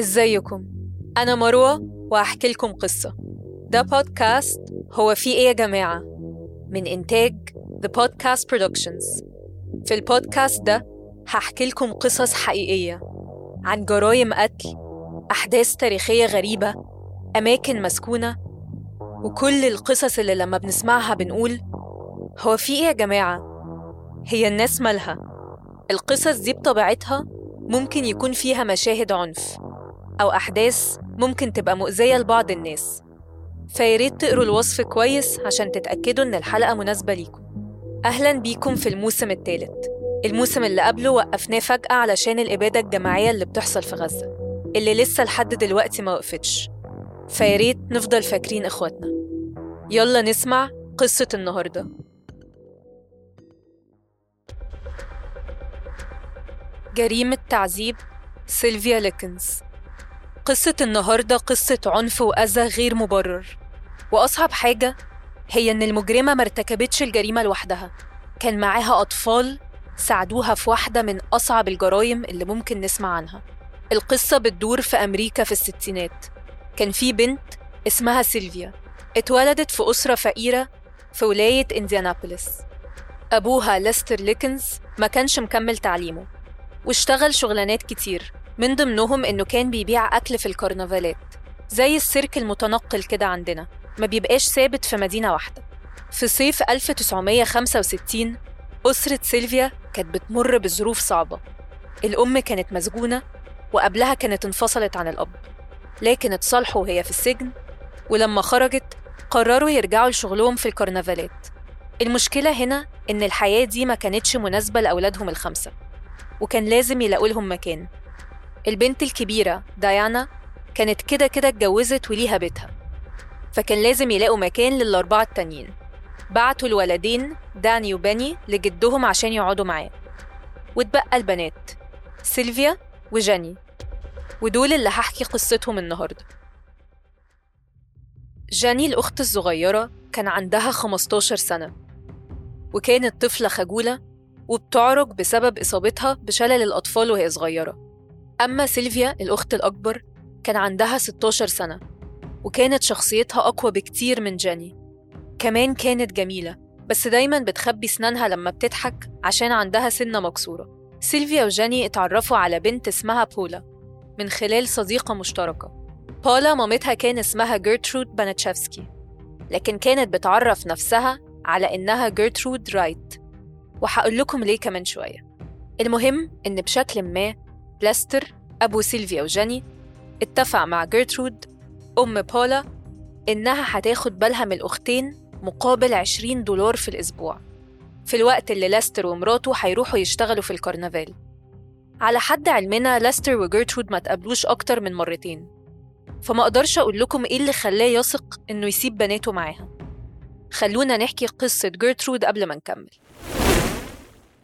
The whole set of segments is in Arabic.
ازيكم أنا مروة وهحكي لكم قصة ده بودكاست هو في إيه يا جماعة من إنتاج The Podcast Productions في البودكاست ده هحكي لكم قصص حقيقية عن جرائم قتل أحداث تاريخية غريبة أماكن مسكونة وكل القصص اللي لما بنسمعها بنقول هو في إيه يا جماعة؟ هي الناس مالها؟ القصص دي بطبيعتها ممكن يكون فيها مشاهد عنف أو أحداث ممكن تبقى مؤذية لبعض الناس فياريت تقروا الوصف كويس عشان تتأكدوا إن الحلقة مناسبة ليكم. أهلا بيكم في الموسم الثالث. الموسم اللي قبله وقفناه فجأة علشان الإبادة الجماعية اللي بتحصل في غزة اللي لسه لحد دلوقتي ما وقفتش. فياريت نفضل فاكرين إخواتنا. يلا نسمع قصة النهاردة. جريمة تعذيب سيلفيا ليكنز. قصة النهاردة قصة عنف وأذى غير مبرر. وأصعب حاجة هي إن المجرمة ما ارتكبتش الجريمة لوحدها. كان معاها أطفال ساعدوها في واحدة من أصعب الجرائم اللي ممكن نسمع عنها. القصة بتدور في أمريكا في الستينات. كان في بنت اسمها سيلفيا. اتولدت في أسرة فقيرة في ولاية إنديانابوليس. أبوها ليستر ليكنز ما كانش مكمل تعليمه. واشتغل شغلانات كتير. من ضمنهم إنه كان بيبيع أكل في الكرنفالات زي السيرك المتنقل كده عندنا. ما بيبقاش ثابت في مدينة واحدة. في صيف 1965 أسرة سيلفيا كانت بتمر بظروف صعبة. الأم كانت مسجونة وقبلها كانت انفصلت عن الأب. لكن اتصالحوا وهي في السجن ولما خرجت قرروا يرجعوا لشغلهم في الكرنفالات. المشكلة هنا إن الحياة دي ما كانتش مناسبة لأولادهم الخمسة. وكان لازم يلاقوا لهم مكان. البنت الكبيرة ديانا كانت كده كده اتجوزت وليها بيتها فكان لازم يلاقوا مكان للأربعة التانيين. بعتوا الولدين داني وبني لجدهم عشان يقعدوا معاه. واتبقى البنات سيلفيا وجاني ودول اللي هحكي قصتهم النهاردة. جاني الأخت الصغيرة كان عندها 15 سنة وكانت طفلة خجولة وبتعرج بسبب إصابتها بشلل الأطفال وهي صغيرة. أما سيلفيا الأخت الأكبر كان عندها 16 سنة وكانت شخصيتها أقوى بكتير من جاني. كمان كانت جميلة بس دايما بتخبي سنانها لما بتضحك عشان عندها سنة مكسورة. سيلفيا وجاني اتعرفوا على بنت اسمها بولا من خلال صديقة مشتركة. بولا مامتها كان اسمها جيرترود بانتشافسكي لكن كانت بتعرف نفسها على إنها جيرترود رايت. وهقول لكم ليه كمان شوية. المهم إن بشكل ما لاستر أبو سيلفيا وجاني اتفق مع جيرترود أم بولا إنها هتاخد بالها من الأختين مقابل 20 دولار في الأسبوع. في الوقت اللي لاستر ومراته هيروحوا يشتغلوا في الكرنفال. على حد علمنا لاستر وجيرترود ما تقابلوش أكتر من مرتين. فما أقدرش أقول لكم إيه اللي خلاه يثق إنه يسيب بناته معاها. خلونا نحكي قصة جيرترود قبل ما نكمل.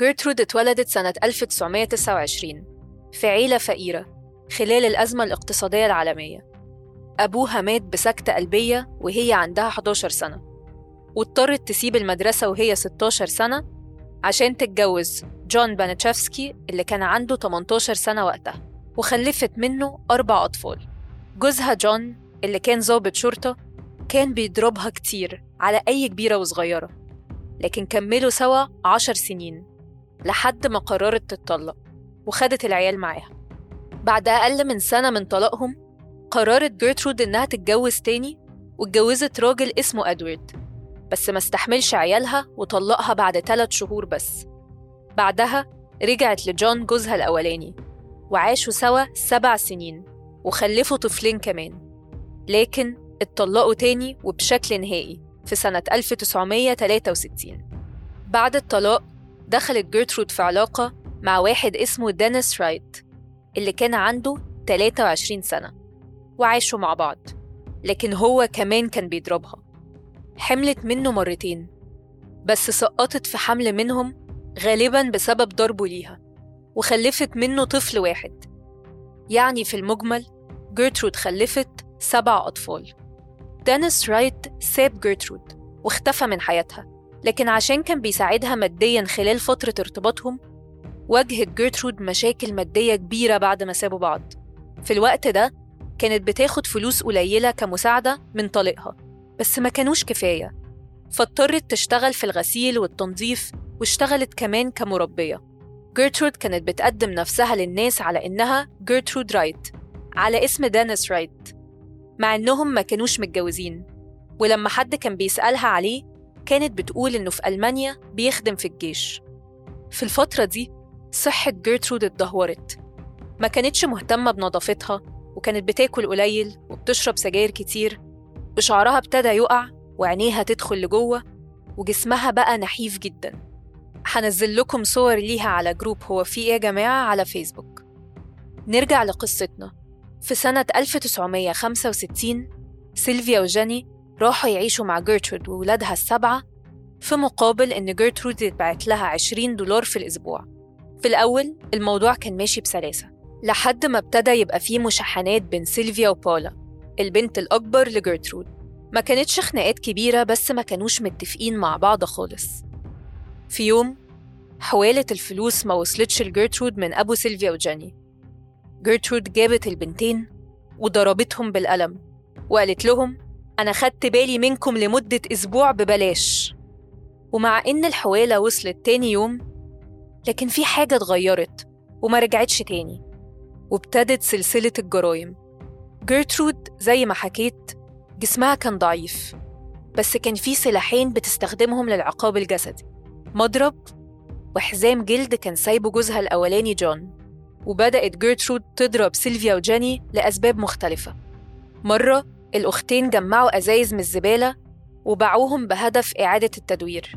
جيرترود اتولدت سنة 1929 في عيلة فقيرة خلال الأزمة الاقتصادية العالمية. أبوها مات بسكتة قلبية وهي عندها 11 سنة واضطرت تسيب المدرسة وهي 16 سنة عشان تتجوز جون بانتشافسكي اللي كان عنده 18 سنة وقتها وخلفت منه أربع أطفال. جوزها جون اللي كان ضابط شرطة كان بيضربها كتير على أي كبيرة وصغيرة لكن كملوا سوا عشر سنين. لحد ما قررت تتطلق وخدت العيال معاها. بعد أقل من سنة من طلاقهم قررت جيرترود إنها تتجوز تاني واتجوزت راجل اسمه أدوارد. بس ما استحملش عيالها وطلقها بعد ثلاث شهور بس. بعدها رجعت لجون جوزها الأولاني وعاشوا سوا سبع سنين وخلفوا طفلين كمان. لكن اتطلقوا تاني وبشكل نهائي في سنة 1963 بعد الطلاق دخلت جيرترود في علاقة مع واحد اسمه دينيس رايت اللي كان عنده 23 سنة وعاشوا مع بعض لكن هو كمان كان بيضربها. حملت منه مرتين بس سقطت في حمل منهم غالبا بسبب ضربه ليها وخلفت منه طفل واحد. يعني في المجمل جيرترود خلفت سبع أطفال. دينيس رايت ساب جيرترود واختفى من حياتها. لكن عشان كان بيساعدها ماديا خلال فترة ارتباطهم واجهت جيرترود مشاكل مادية كبيرة بعد ما سابوا بعض. في الوقت ده كانت بتاخد فلوس قليلة كمساعدة من طليقها بس ما كانوش كفاية. فاضطرت تشتغل في الغسيل والتنظيف واشتغلت كمان كمربية. جيرترود كانت بتقدم نفسها للناس على إنها جيرترود رايت على اسم دانيس رايت مع إنهم ما كانوش متجوزين. ولما حد كان بيسألها عليه كانت بتقول إنه في ألمانيا بيخدم في الجيش. في الفترة دي صحة جيرترود اتدهورت. ما كانتش مهتمة بنظافتها وكانت بتاكل قليل وبتشرب سجاير كتير. وشعرها ابتدى يقع وعينيها تدخل لجوه وجسمها بقى نحيف جدا. هنزل لكم صور ليها على جروب هو في إيه يا جماعة؟ على فيسبوك. نرجع لقصتنا. في سنة 1965 سيلفيا وجاني راحوا يعيشوا مع جيرترود وولادها السبعة في مقابل إن جيرترود يتبعت لها 20 دولار في الأسبوع. في الأول الموضوع كان ماشي بسلاسة لحد ما ابتدى يبقى فيه مشاحنات بين سيلفيا وبولا البنت الأكبر لجيرترود. ما كانتش خناقات كبيرة بس ما كانوش متفقين مع بعض خالص. في يوم حوالة الفلوس ما وصلتش لجيرترود من أبو سيلفيا وجاني. جيرترود جابت البنتين وضربتهم بالقلم وقالت لهم أنا خدت بالي منكم لمدة أسبوع ببلاش. ومع إن الحوالة وصلت تاني يوم لكن في حاجة اتغيرت وما رجعتش تاني وابتدت سلسلة الجرايم. جيرترود زي ما حكيت جسمها كان ضعيف بس كان في سلاحين بتستخدمهم للعقاب الجسدي مضرب وحزام جلد كان سايبه جوزها الأولاني جون. وبدأت جيرترود تضرب سيلفيا وجاني لأسباب مختلفة. مرة الأختين جمعوا أزايز من الزبالة وباعوهم بهدف إعادة التدوير.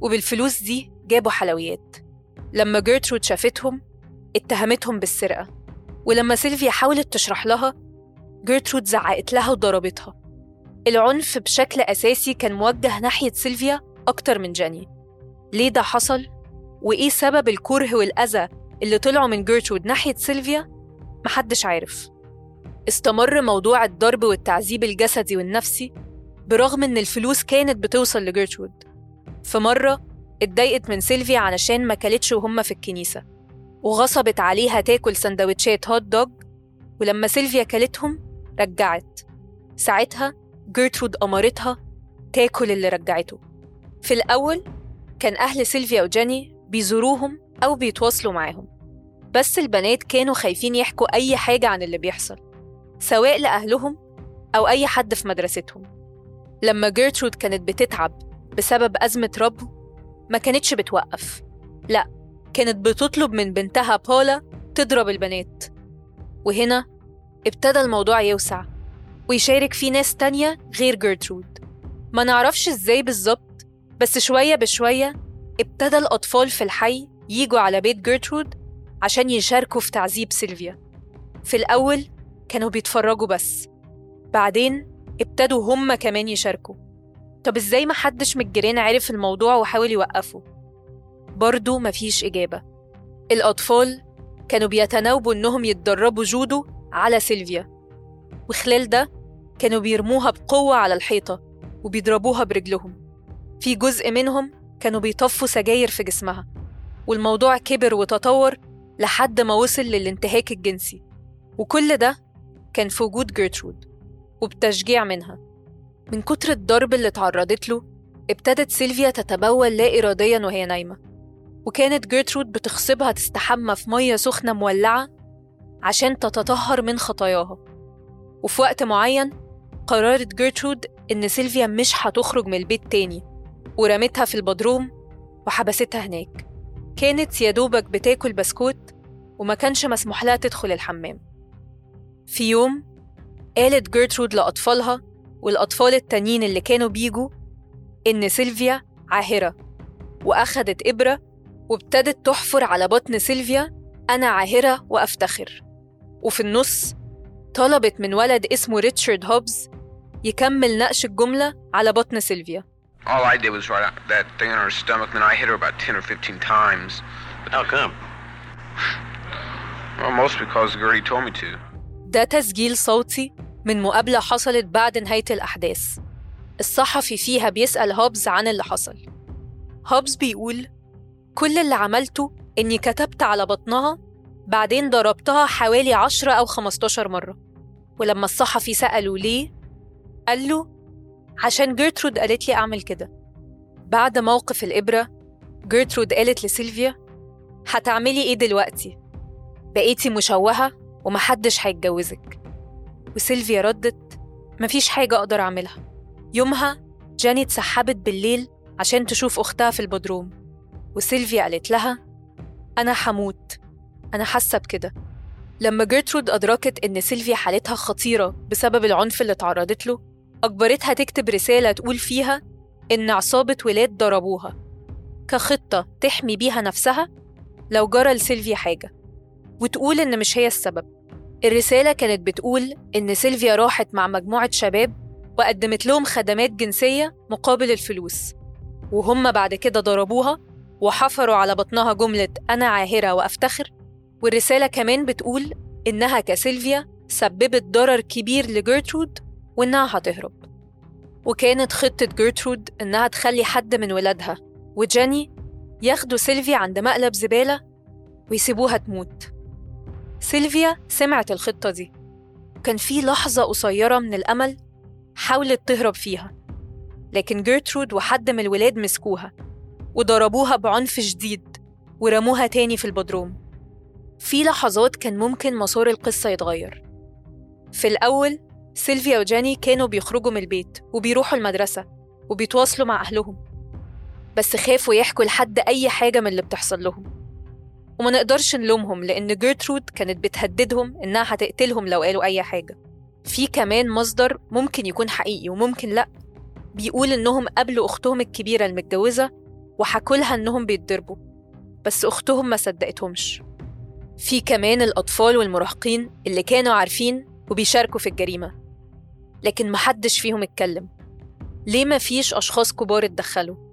وبالفلوس دي جابوا حلويات. لما جيرترود شافتهم اتهمتهم بالسرقة. ولما سيلفيا حاولت تشرح لها جيرترود زعقت لها وضربتها. العنف بشكل أساسي كان موجه ناحية سيلفيا أكتر من جاني. ليه ده حصل؟ وإيه سبب الكره والأذى اللي طلعوا من جيرترود ناحية سيلفيا؟ محدش عارف. استمر موضوع الضرب والتعذيب الجسدي والنفسي برغم إن الفلوس كانت بتوصل لجيرترود في مرة اتضايقت من سيلفيا علشان ما كلتش وهم في الكنيسة وغصبت عليها تاكل سندوتشات هوت دوج ولما سيلفيا كلتهم رجعت. ساعتها جيرترود أمرتها تاكل اللي رجعته. في الأول كان أهل سيلفيا وجاني بيزوروهم أو بيتواصلوا معاهم. بس البنات كانوا خايفين يحكوا أي حاجة عن اللي بيحصل. سواء لأهلهم أو أي حد في مدرستهم. لما جيرترود كانت بتتعب بسبب أزمة ربو ما كانتش بتوقف. لا كانت بتطلب من بنتها بولا تضرب البنات. وهنا ابتدى الموضوع يوسع ويشارك فيه ناس تانية غير جيرترود. ما نعرفش إزاي بالظبط بس شوية بشوية ابتدى الأطفال في الحي يجوا على بيت جيرترود عشان يشاركوا في تعذيب سيلفيا. في الأول كانوا بيتفرجوا بس. بعدين ابتدوا هم كمان يشاركوا. طب إزاي محدش من الجيران عرف الموضوع وحاول يوقفه؟ برضه مفيش إجابة. الأطفال كانوا بيتناوبوا إنهم يتدربوا جودو على سيلفيا. وخلال ده كانوا بيرموها بقوة على الحيطة وبيضربوها برجلهم. في جزء منهم كانوا بيطفوا سجاير في جسمها. والموضوع كبر وتطور لحد ما وصل للانتهاك الجنسي. وكل ده كان في وجود جيرترود وبتشجيع منها. من كتر الضرب اللي اتعرضت له ابتدت سيلفيا تتبول لا إراديا وهي نايمة. وكانت جيرترود بتغصبها تستحمى في مية سخنة مولعة عشان تتطهر من خطاياها. وفي وقت معين قررت جيرترود إن سيلفيا مش هتخرج من البيت تاني ورمتها في البدروم وحبستها هناك. كانت يا دوبك بتاكل بسكوت وما كانش مسموح لها تدخل الحمام. في يوم قالت جيرترود لأطفالها والأطفال التانيين اللي كانوا بيجوا إن سيلفيا عاهرة وأخدت إبرة وابتدت تحفر على بطن سيلفيا أنا عاهرة وأفتخر وفي النص طلبت من ولد اسمه ريتشارد هوبز يكمل نقش الجملة على بطن سيلفيا All I did was write out that thing on her stomach, then I hit her about 10 or 15 times. How come? Well, mostly because Gertie told me to. ده تسجيل صوتي من مقابلة حصلت بعد نهاية الأحداث. الصحفي فيها بيسأل هوبز عن اللي حصل. هوبز بيقول كل اللي عملته إني كتبت على بطنها بعدين ضربتها حوالي 10 أو 15 مرة. ولما الصحفي سأله ليه قال له عشان جيرترود قالت لي أعمل كده. بعد موقف الإبرة جيرترود قالت لسيلفيا هتعملي إيه دلوقتي؟ بقيتي مشوهة؟ ومحدش هيتجوزك. وسيلفيا ردت مفيش حاجة أقدر أعملها. يومها جاني اتسحبت بالليل عشان تشوف أختها في البدروم. وسيلفيا قالت لها أنا حموت أنا حاسة بكده. لما جيرترود أدركت إن سيلفيا حالتها خطيرة بسبب العنف اللي تعرضت له أجبرتها تكتب رسالة تقول فيها إن عصابة ولاد ضربوها. كخطة تحمي بيها نفسها لو جرى لسيلفيا حاجة. وتقول إن مش هي السبب. الرسالة كانت بتقول إن سيلفيا راحت مع مجموعة شباب وقدمت لهم خدمات جنسية مقابل الفلوس وهم بعد كده ضربوها وحفروا على بطنها جملة أنا عاهرة وأفتخر. والرسالة كمان بتقول إنها كسيلفيا سببت ضرر كبير لجيرترود وإنها هتهرب. وكانت خطة جيرترود إنها تخلي حد من ولادها وجاني ياخدوا سيلفيا عند مقلب زبالة ويسيبوها تموت. سيلفيا سمعت الخطة دي. كان في لحظة قصيرة من الأمل حاولت تهرب فيها لكن جيرترود وحد من الولاد مسكوها وضربوها بعنف شديد ورموها تاني في البدروم. في لحظات كان ممكن مسار القصة يتغير. في الأول سيلفيا وجاني كانوا بيخرجوا من البيت وبيروحوا المدرسة وبيتواصلوا مع أهلهم بس خافوا يحكوا لحد أي حاجة من اللي بتحصل لهم. وما نقدرش نلومهم لأن جيرترود كانت بتهددهم إنها هتقتلهم لو قالوا أي حاجة. في كمان مصدر ممكن يكون حقيقي وممكن لأ. بيقول إنهم قابلوا أختهم الكبيرة المتجوزة وحكوا لها إنهم بيتضربوا. بس أختهم ما صدقتهمش. في كمان الأطفال والمراهقين اللي كانوا عارفين وبيشاركوا في الجريمة. لكن محدش فيهم اتكلم. ليه ما فيش أشخاص كبار اتدخلوا؟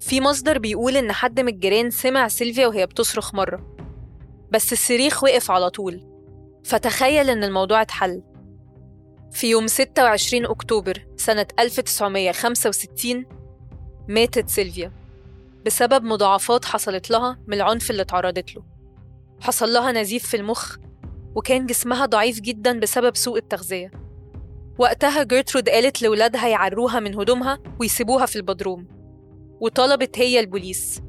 في مصدر بيقول إن حد من الجيران سمع سيلفيا وهي بتصرخ مرة بس الصريخ وقف على طول. فتخيل إن الموضوع اتحل. في يوم 26 أكتوبر سنة 1965 ماتت سيلفيا بسبب مضاعفات حصلت لها من العنف اللي تعرضت له. حصل لها نزيف في المخ وكان جسمها ضعيف جدا بسبب سوء التغذية. وقتها جيرترود قالت لولادها يعروها من هدومها ويسيبوها في البدروم. وطلبت هي البوليس.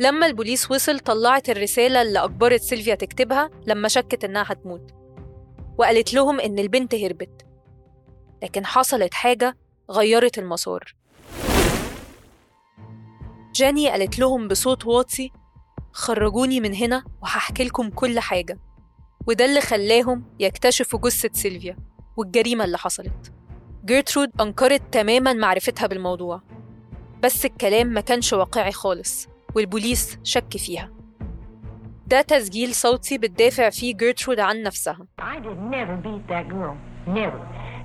لما البوليس وصل طلعت الرسالة اللي أجبرت سيلفيا تكتبها لما شكت إنها هتموت وقالت لهم إن البنت هربت. لكن حصلت حاجة غيرت المسار. جاني قالت لهم بصوت واطي خرجوني من هنا وهحكي لكم كل حاجة. وده اللي خلاهم يكتشفوا جثة سيلفيا والجريمة اللي حصلت. جيرترود أنكرت تماما معرفتها بالموضوع. بس الكلام ما كانش واقعي خالص والبوليس شك فيها ده تسجيل صوتي بتدافع فيه جيرترود عن نفسها.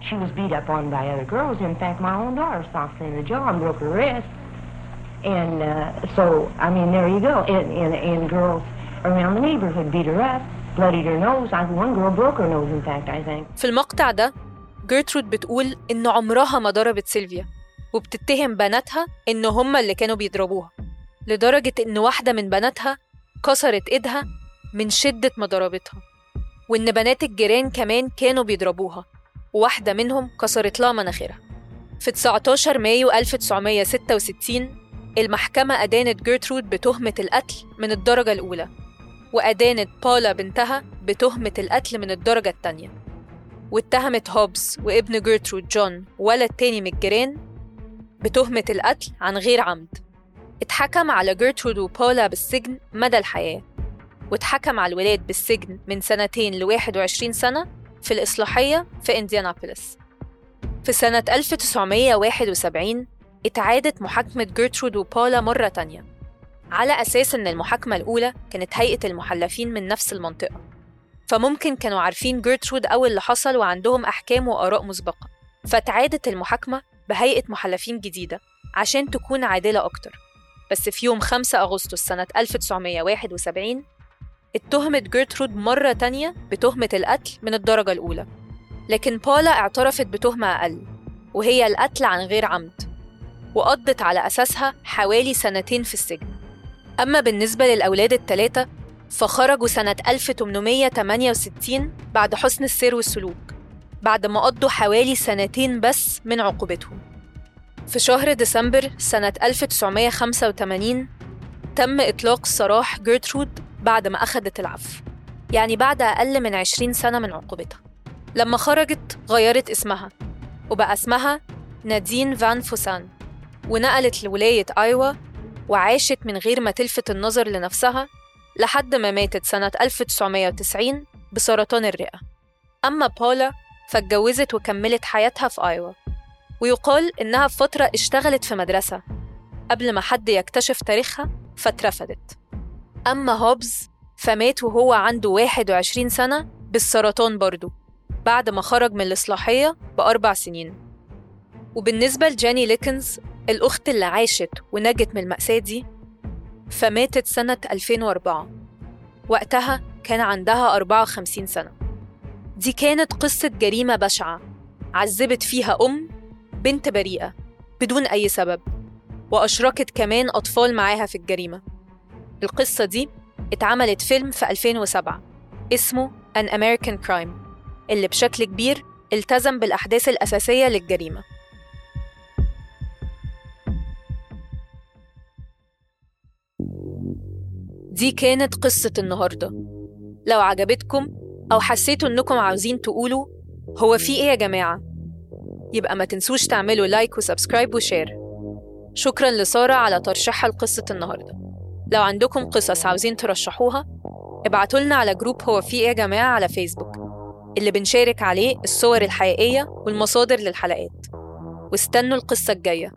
She was beat up on by other girls. In fact, my own daughter her in the jaw and broke her wrist. And uh, so, I mean, there you go. And, and, and girls around the neighborhood beat her up, bloodied her nose. I, one girl broke her nose, in fact, I think. في المقطع ده جيرترود بتقول إن عمرها ما ضربت سيلفيا وبتتهم بناتها إن هما اللي كانوا بيضربوها لدرجة إن واحدة من بناتها كسرت إيدها من شدة ما ضربتها وإن بنات الجيران كمان كانوا بيضربوها وواحدة منهم كسرت لها مناخيرها. في 19 مايو 1966 المحكمة أدانت جيرترود بتهمة القتل من الدرجة الأولى وأدانت باولا بنتها بتهمة القتل من الدرجة التانية. واتهمت هوبز وابن جيرترود جون ولد تاني من الجيران بتهمة القتل عن غير عمد. اتحكم على جيرترود وباولا بالسجن مدى الحياة. واتحكم على الولاد بالسجن من سنتين ل 21 سنة في الإصلاحية في إنديانابوليس في سنة 1971 اتعادت محاكمة جيرترود وباولا مرة تانية على أساس إن المحاكمة الأولى كانت هيئة المحلفين من نفس المنطقة. فممكن كانوا عارفين جيرترود أو اللي حصل وعندهم أحكام وآراء مسبقة. فاتعادت المحاكمة بهيئة محلفين جديدة عشان تكون عادلة أكتر. بس في يوم 5 أغسطس سنة 1971 اتهمت جيرترود مرة تانية بتهمة القتل من الدرجة الأولى. لكن باولا اعترفت بتهمة أقل وهي القتل عن غير عمد وقضت على أساسها حوالي سنتين في السجن. أما بالنسبة للأولاد الثلاثة فخرجوا سنة 1868 بعد حسن السير والسلوك. بعد ما قضوا حوالي سنتين بس من عقوبتهم. في شهر ديسمبر سنة 1985 تم إطلاق سراح جيرترود بعد ما أخدت العفو يعني بعد أقل من 20 سنة من عقوبتها. لما خرجت غيرت اسمها وبقى اسمها نادين فان فوسان ونقلت لولاية آيوا وعاشت من غير ما تلفت النظر لنفسها لحد ما ماتت سنة 1990 بسرطان الرئة. أما بولا فاتجوزت وكملت حياتها في آيوا ويقال إنها في فترة اشتغلت في مدرسة. قبل ما حد يكتشف تاريخها فاترفدت. أما هوبز فمات وهو عنده 21 سنة بالسرطان برضه بعد ما خرج من الإصلاحية بأربع سنين. وبالنسبة لجاني ليكنز الأخت اللي عاشت ونجت من المأساة دي فماتت سنة 2004 وقتها كان عندها 54 سنة. دي كانت قصة جريمة بشعة. عذبت فيها أم بنت بريئة بدون أي سبب وأشركت كمان أطفال معاها في الجريمة. القصة دي اتعملت فيلم في 2007 اسمه An American Crime اللي بشكل كبير التزم بالأحداث الأساسية للجريمة. دي كانت قصة النهاردة. لو عجبتكم أو حسيتوا إنكم عاوزين تقولوا هو في إيه يا جماعة؟ يبقى ما تنسوش تعملوا like و subscribe و share. شكرا لسارة على ترشيحها لقصة النهاردة. لو عندكم قصص عاوزين ترشحوها ابعتوا لنا على جروب هو في إيه يا جماعة على فيسبوك. اللي بنشارك عليه الصور الحقيقية والمصادر للحلقات. واستنوا القصة الجاية.